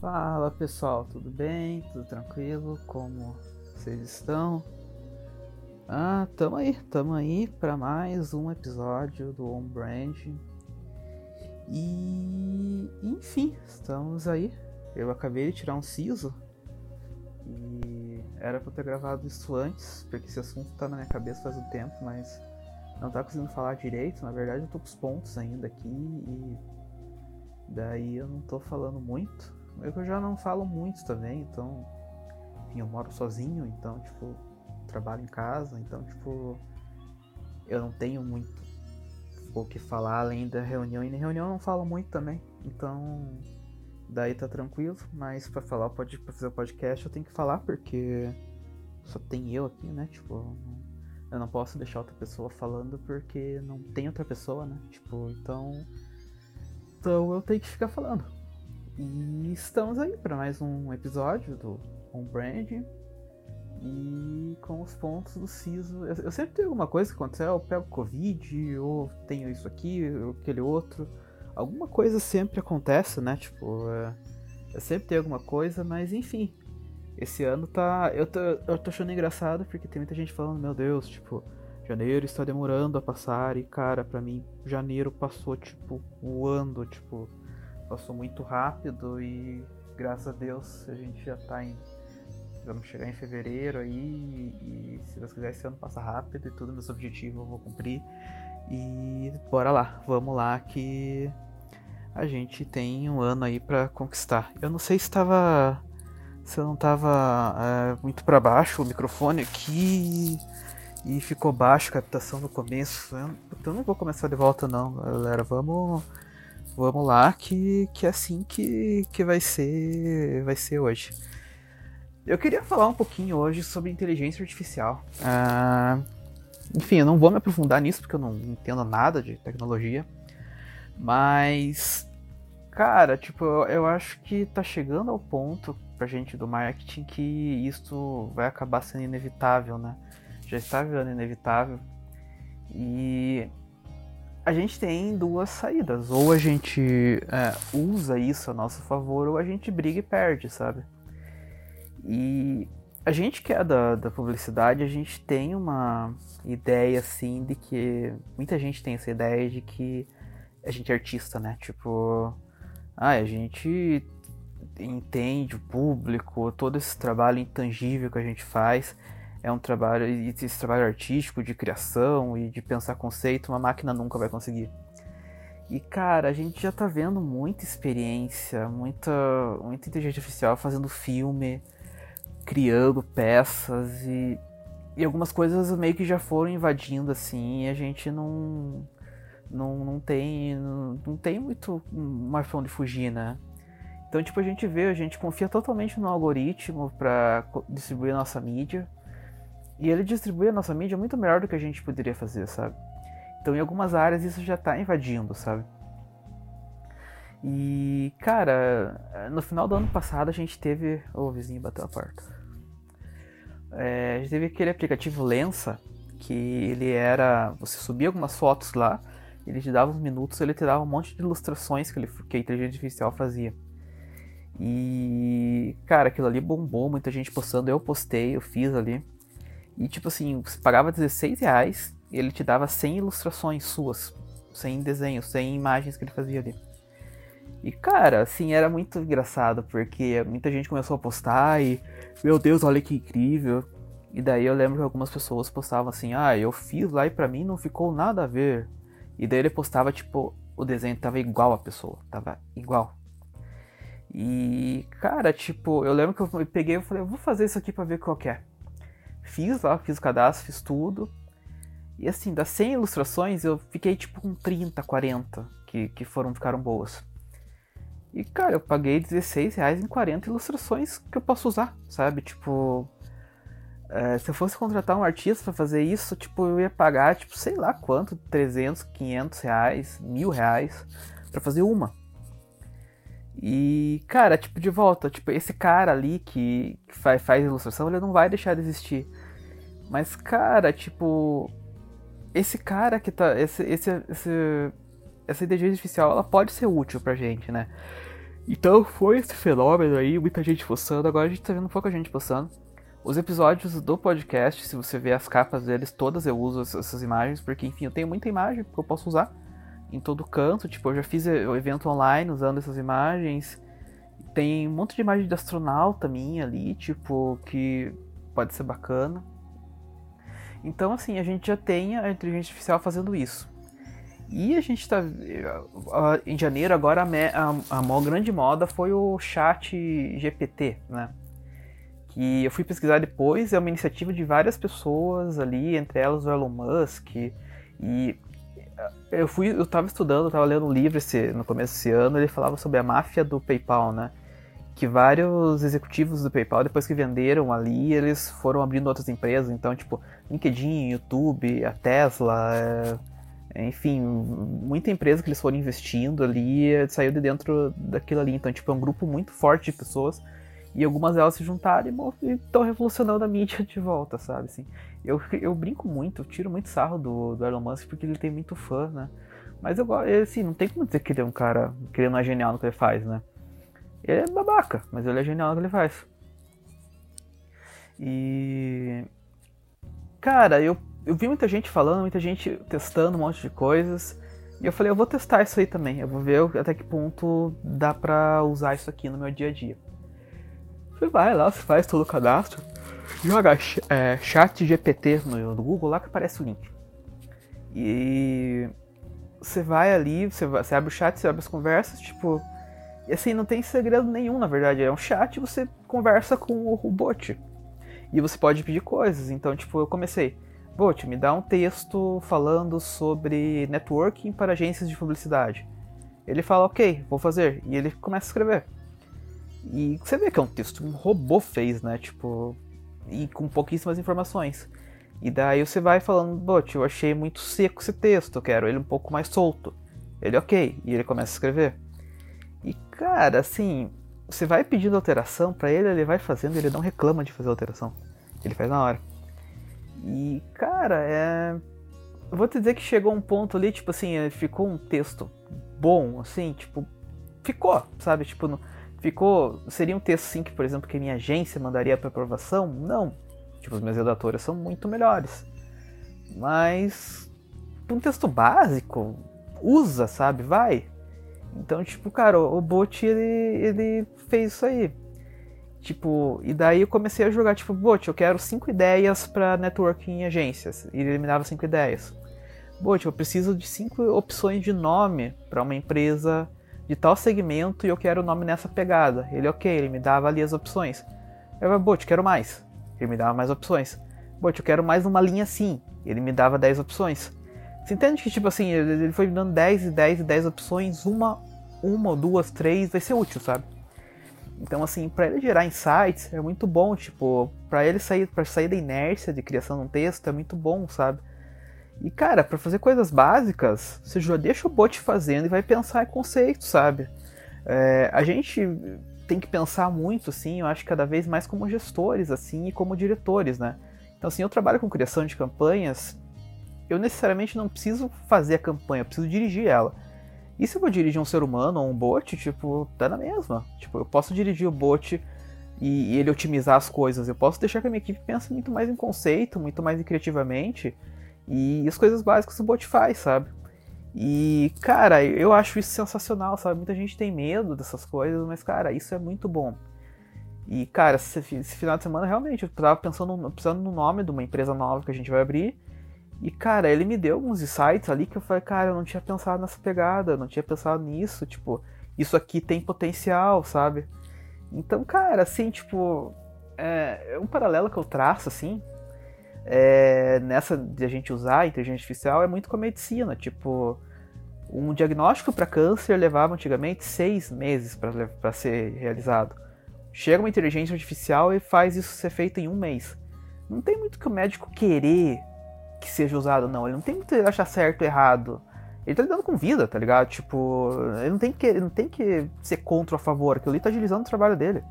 Fala pessoal, tudo bem? Tudo tranquilo? Como vocês estão? Ah, tamo aí, tamo aí para mais um episódio do On Brand. E enfim, estamos aí. Eu acabei de tirar um siso e era eu ter gravado isso antes, porque esse assunto tá na minha cabeça faz um tempo, mas não tá conseguindo falar direito. Na verdade, eu tô com os pontos ainda aqui e daí eu não tô falando muito. Eu já não falo muito também, então. Enfim, eu moro sozinho, então, tipo, trabalho em casa, então, tipo. Eu não tenho muito o que falar além da reunião, e na reunião eu não falo muito também, então. Daí tá tranquilo, mas para falar, pode, pra fazer o podcast eu tenho que falar, porque só tem eu aqui, né? Tipo, eu não posso deixar outra pessoa falando porque não tem outra pessoa, né? Tipo, então. Então eu tenho que ficar falando. E estamos aí para mais um episódio do On Brand. E com os pontos do SISO. Eu, eu, sempre tenho alguma coisa que acontece, eu pego Covid, ou tenho isso aqui, ou aquele outro. Alguma coisa sempre acontece, né? Tipo, é, eu sempre tenho alguma coisa, mas enfim. Esse ano tá. Eu tô, eu tô achando engraçado porque tem muita gente falando, meu Deus, tipo, janeiro está demorando a passar. E cara, para mim, janeiro passou, tipo, voando, tipo passou muito rápido e graças a Deus a gente já tá em. Vamos chegar em fevereiro aí e, se Deus quiser esse ano passa rápido e tudo meus objetivos eu vou cumprir. E bora lá, vamos lá que a gente tem um ano aí para conquistar. Eu não sei se estava se eu não tava é, muito para baixo o microfone aqui e ficou baixo a captação no começo. Eu, eu não vou começar de volta não, galera. Vamos vamos lá que, que é assim que, que vai ser vai ser hoje. Eu queria falar um pouquinho hoje sobre inteligência artificial. Ah, enfim, eu não vou me aprofundar nisso porque eu não entendo nada de tecnologia. Mas, cara, tipo, eu, eu acho que tá chegando ao ponto pra gente do marketing que isso vai acabar sendo inevitável, né? Já está virando inevitável. E a gente tem duas saídas. Ou a gente é, usa isso a nosso favor, ou a gente briga e perde, sabe? E a gente que é da, da publicidade, a gente tem uma ideia assim de que. Muita gente tem essa ideia de que a gente é artista, né? Tipo, ah, a gente entende o público, todo esse trabalho intangível que a gente faz é um trabalho, esse trabalho artístico de criação e de pensar conceito, uma máquina nunca vai conseguir. E cara, a gente já tá vendo muita experiência, muita, muita inteligência artificial fazendo filme, criando peças e, e algumas coisas meio que já foram invadindo assim e a gente não não, não tem não, não tem muito pra onde fugir, né? Então, tipo, a gente vê, a gente confia totalmente no algoritmo para distribuir nossa mídia. E ele distribui a nossa mídia muito melhor do que a gente poderia fazer, sabe? Então, em algumas áreas, isso já tá invadindo, sabe? E, cara, no final do ano passado a gente teve. Oh, o vizinho bateu a porta. É, a gente teve aquele aplicativo Lensa, que ele era. Você subia algumas fotos lá, ele te dava uns minutos, ele te dava um monte de ilustrações que, ele, que a inteligência artificial fazia. E, cara, aquilo ali bombou, muita gente postando. Eu postei, eu fiz ali. E tipo assim, você pagava 16 reais e ele te dava 100 ilustrações suas, 100 desenhos, 100 imagens que ele fazia ali. E cara, assim, era muito engraçado, porque muita gente começou a postar e, meu Deus, olha que incrível. E daí eu lembro que algumas pessoas postavam assim, ah, eu fiz lá e pra mim não ficou nada a ver. E daí ele postava, tipo, o desenho tava igual a pessoa, tava igual. E, cara, tipo, eu lembro que eu peguei e falei, eu vou fazer isso aqui pra ver qual é. Fiz lá, fiz o cadastro, fiz tudo. E assim, das 100 ilustrações, eu fiquei tipo com 30, 40 que, que foram, ficaram boas. E cara, eu paguei 16 reais em 40 ilustrações que eu posso usar, sabe? Tipo, é, se eu fosse contratar um artista para fazer isso, tipo, eu ia pagar, tipo, sei lá quanto, 300, 500 reais, mil reais para fazer uma. E, cara, tipo, de volta, tipo, esse cara ali que, que faz, faz ilustração, ele não vai deixar de existir. Mas, cara, tipo, esse cara que tá. Esse, esse, esse, essa inteligência artificial, ela pode ser útil pra gente, né? Então foi esse fenômeno aí, muita gente postando, agora a gente tá vendo pouca gente postando. Os episódios do podcast, se você ver as capas deles, todas eu uso essas imagens, porque enfim, eu tenho muita imagem que eu posso usar em todo canto. Tipo, eu já fiz o evento online usando essas imagens. Tem um monte de imagem de astronauta minha ali, tipo, que pode ser bacana. Então, assim, a gente já tem a inteligência artificial fazendo isso. E a gente tá. Em janeiro, agora a, a, a grande moda foi o chat GPT, né? Que eu fui pesquisar depois, é uma iniciativa de várias pessoas ali, entre elas o Elon Musk. E eu fui, eu tava estudando, eu tava lendo um livro esse, no começo desse ano, ele falava sobre a máfia do PayPal, né? Que vários executivos do PayPal, depois que venderam ali, eles foram abrindo outras empresas, então, tipo, LinkedIn, YouTube, a Tesla, é, enfim, muita empresa que eles foram investindo ali saiu de dentro daquilo ali. Então, tipo, é um grupo muito forte de pessoas e algumas delas se juntaram e estão revolucionando a mídia de volta, sabe? Assim, eu, eu brinco muito, tiro muito sarro do, do Elon Musk porque ele tem muito fã, né? Mas eu gosto, assim, não tem como dizer que ele é um cara, que ele não é genial no que ele faz, né? Ele é babaca, mas ele é genial no que ele faz. E. Cara, eu, eu vi muita gente falando, muita gente testando um monte de coisas. E eu falei, eu vou testar isso aí também. Eu vou ver até que ponto dá pra usar isso aqui no meu dia a dia. Você vai lá, você faz todo o cadastro, joga é, chat GPT no, no, Google lá que aparece o link. E você vai ali, você, vai, você abre o chat, você abre as conversas, tipo. E assim, não tem segredo nenhum, na verdade. É um chat e você conversa com o, o bot. E você pode pedir coisas. Então, tipo, eu comecei. Bot, me dá um texto falando sobre networking para agências de publicidade. Ele fala, ok, vou fazer. E ele começa a escrever. E você vê que é um texto que um robô fez, né? Tipo, e com pouquíssimas informações. E daí você vai falando, bot, eu achei muito seco esse texto, eu quero ele um pouco mais solto. Ele, ok, e ele começa a escrever. E cara, assim, você vai pedindo alteração para ele, ele vai fazendo, ele não reclama de fazer alteração. Ele faz na hora. E cara, é. Eu vou te dizer que chegou um ponto ali, tipo assim, ficou um texto bom, assim, tipo. Ficou, sabe? Tipo, ficou. Seria um texto sim que, por exemplo, que minha agência mandaria para aprovação? Não. Tipo, os meus redatores são muito melhores. Mas um texto básico, usa, sabe? Vai. Então, tipo, cara, o bot ele, ele fez isso aí. Tipo, e daí eu comecei a jogar, tipo, bot, eu quero cinco ideias para networking em agências. E ele me dava cinco ideias. Bot, eu preciso de cinco opções de nome para uma empresa de tal segmento e eu quero o nome nessa pegada. Ele, ok, ele me dava ali as opções. Eu Bot, quero mais. Ele me dava mais opções. Bot, eu quero mais uma linha assim. Ele me dava 10 opções. Você entende que, tipo assim, ele foi me dando 10 e 10 e 10 opções, uma, uma, duas, três, vai ser útil, sabe? Então, assim, para ele gerar insights é muito bom, tipo, para ele sair, para sair da inércia de criação de um texto é muito bom, sabe? E cara, para fazer coisas básicas, você já deixa o bot fazendo e vai pensar em conceitos, sabe? É, a gente tem que pensar muito, assim, eu acho cada vez mais como gestores, assim, e como diretores, né? Então, assim, eu trabalho com criação de campanhas, eu necessariamente não preciso fazer a campanha, eu preciso dirigir ela. E se eu vou dirigir um ser humano ou um bot, tipo, tá na mesma. Tipo, eu posso dirigir o bot e, e ele otimizar as coisas. Eu posso deixar que a minha equipe pense muito mais em conceito, muito mais criativamente e as coisas básicas o bot faz, sabe? E, cara, eu acho isso sensacional, sabe? Muita gente tem medo dessas coisas, mas, cara, isso é muito bom. E, cara, esse, esse final de semana, realmente, eu tava pensando, pensando no nome de uma empresa nova que a gente vai abrir. E, cara, ele me deu alguns insights ali que eu falei, cara, eu não tinha pensado nessa pegada, não tinha pensado nisso, tipo, isso aqui tem potencial, sabe? Então, cara, assim, tipo, é, é um paralelo que eu traço, assim, é, nessa de a gente usar a inteligência artificial é muito com a medicina. Tipo, um diagnóstico para câncer levava antigamente seis meses para ser realizado. Chega uma inteligência artificial e faz isso ser feito em um mês. Não tem muito que o médico querer que seja usado, não. Ele não tem que achar certo ou errado. Ele tá lidando com vida, tá ligado? Tipo, ele não tem que, não tem que ser contra ou a favor, aquilo ali tá agilizando o trabalho dele.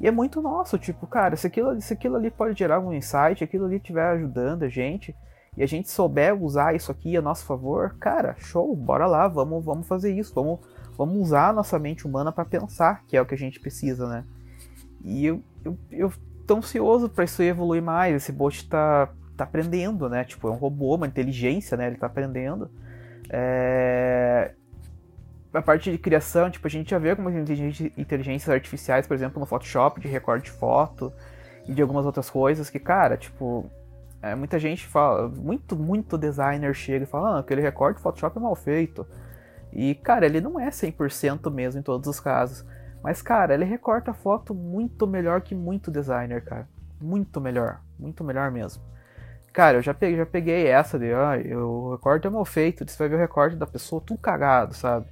E é muito nosso, tipo, cara, se aquilo, se aquilo ali pode gerar um insight, aquilo ali estiver ajudando a gente, e a gente souber usar isso aqui a nosso favor, cara, show, bora lá, vamos, vamos fazer isso, vamos, vamos usar a nossa mente humana para pensar, que é o que a gente precisa, né? E eu, eu, eu tô ansioso para isso evoluir mais. Esse bot tá, tá aprendendo, né? Tipo, é um robô, uma inteligência, né? Ele tá aprendendo. É... A parte de criação, tipo, a gente já vê algumas inteligências artificiais, por exemplo, no Photoshop, de recorte de foto e de algumas outras coisas que, cara, tipo, é, muita gente fala, muito, muito designer chega e fala, ah, aquele recorte Photoshop é mal feito. E, cara, ele não é 100% mesmo em todos os casos. Mas, cara, ele recorta a foto muito melhor que muito designer, cara. Muito melhor. Muito melhor mesmo. Cara, eu já peguei, já peguei essa de, ah, o recorte é mal feito, você vai ver o recorte da pessoa tudo cagado, sabe?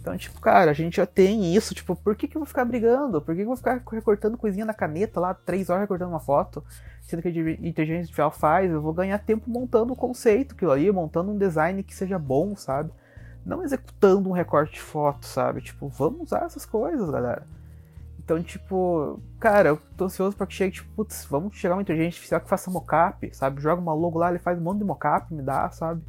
Então, tipo, cara, a gente já tem isso, tipo, por que, que eu vou ficar brigando? Por que, que eu vou ficar recortando coisinha na caneta lá, três horas recortando uma foto, sendo que a inteligência artificial faz, eu vou ganhar tempo montando o conceito, aquilo ali, montando um design que seja bom, sabe? não executando um recorte de foto, sabe? Tipo, vamos usar essas coisas, galera. Então, tipo, cara, eu tô ansioso pra que chegue, tipo, putz, vamos chegar uma inteligência artificial que faça mocap, sabe? Joga uma logo lá, ele faz um monte de mocap, me dá, sabe?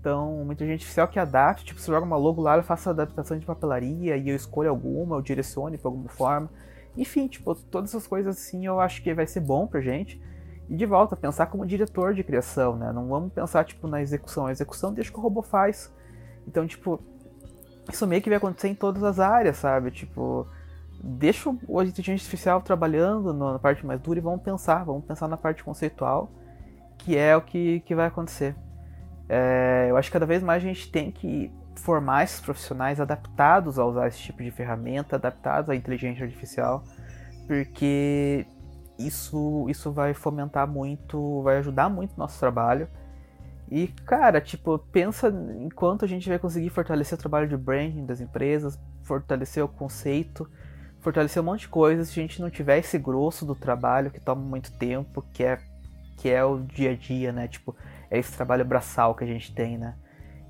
Então, uma inteligência artificial que adapte, tipo, se joga uma logo lá, ele faça adaptação de papelaria e eu escolho alguma, eu direcione de alguma forma. Enfim, tipo, todas essas coisas assim eu acho que vai ser bom pra gente. E de volta, pensar como diretor de criação, né? Não vamos pensar, tipo, na execução. A execução deixa que o robô faz. Então, tipo, isso meio que vai acontecer em todas as áreas, sabe? Tipo, deixa o inteligência artificial trabalhando na parte mais dura e vamos pensar, vamos pensar na parte conceitual, que é o que, que vai acontecer. É, eu acho que cada vez mais a gente tem que formar esses profissionais adaptados a usar esse tipo de ferramenta, adaptados à inteligência artificial, porque isso, isso vai fomentar muito, vai ajudar muito o nosso trabalho e, cara, tipo, pensa enquanto a gente vai conseguir fortalecer o trabalho de branding das empresas, fortalecer o conceito, fortalecer um monte de coisas, se a gente não tiver esse grosso do trabalho que toma muito tempo, que é, que é o dia a dia, né? Tipo, é esse trabalho braçal que a gente tem, né?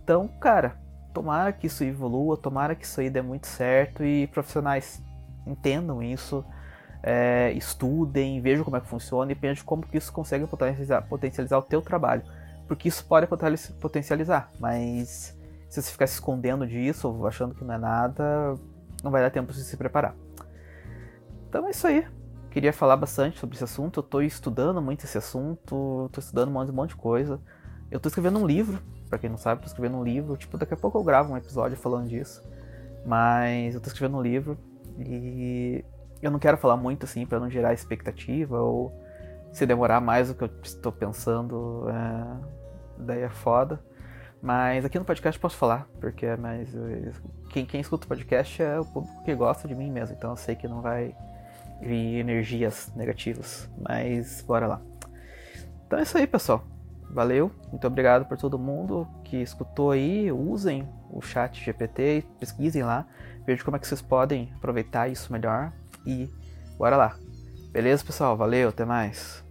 Então, cara, tomara que isso evolua, tomara que isso aí dê muito certo e profissionais entendam isso, é, estudem, vejam como é que funciona e pensem como que isso consegue potencializar, potencializar o teu trabalho porque isso pode potencializar, mas se você ficar se escondendo disso, achando que não é nada, não vai dar tempo de se preparar. Então é isso aí. Queria falar bastante sobre esse assunto. Eu estou estudando muito esse assunto, estou estudando um monte, um monte de coisa. Eu estou escrevendo um livro, para quem não sabe, estou escrevendo um livro. Tipo, daqui a pouco eu gravo um episódio falando disso. Mas eu estou escrevendo um livro e eu não quero falar muito assim para não gerar expectativa ou se demorar mais do que eu estou pensando. É daí é foda. Mas aqui no podcast posso falar, porque é mais. Quem, quem escuta o podcast é o público que gosta de mim mesmo, então eu sei que não vai vir energias negativas. Mas bora lá. Então é isso aí, pessoal. Valeu, muito obrigado por todo mundo que escutou aí. Usem o chat GPT, pesquisem lá, vejam como é que vocês podem aproveitar isso melhor e bora lá. Beleza, pessoal? Valeu, até mais.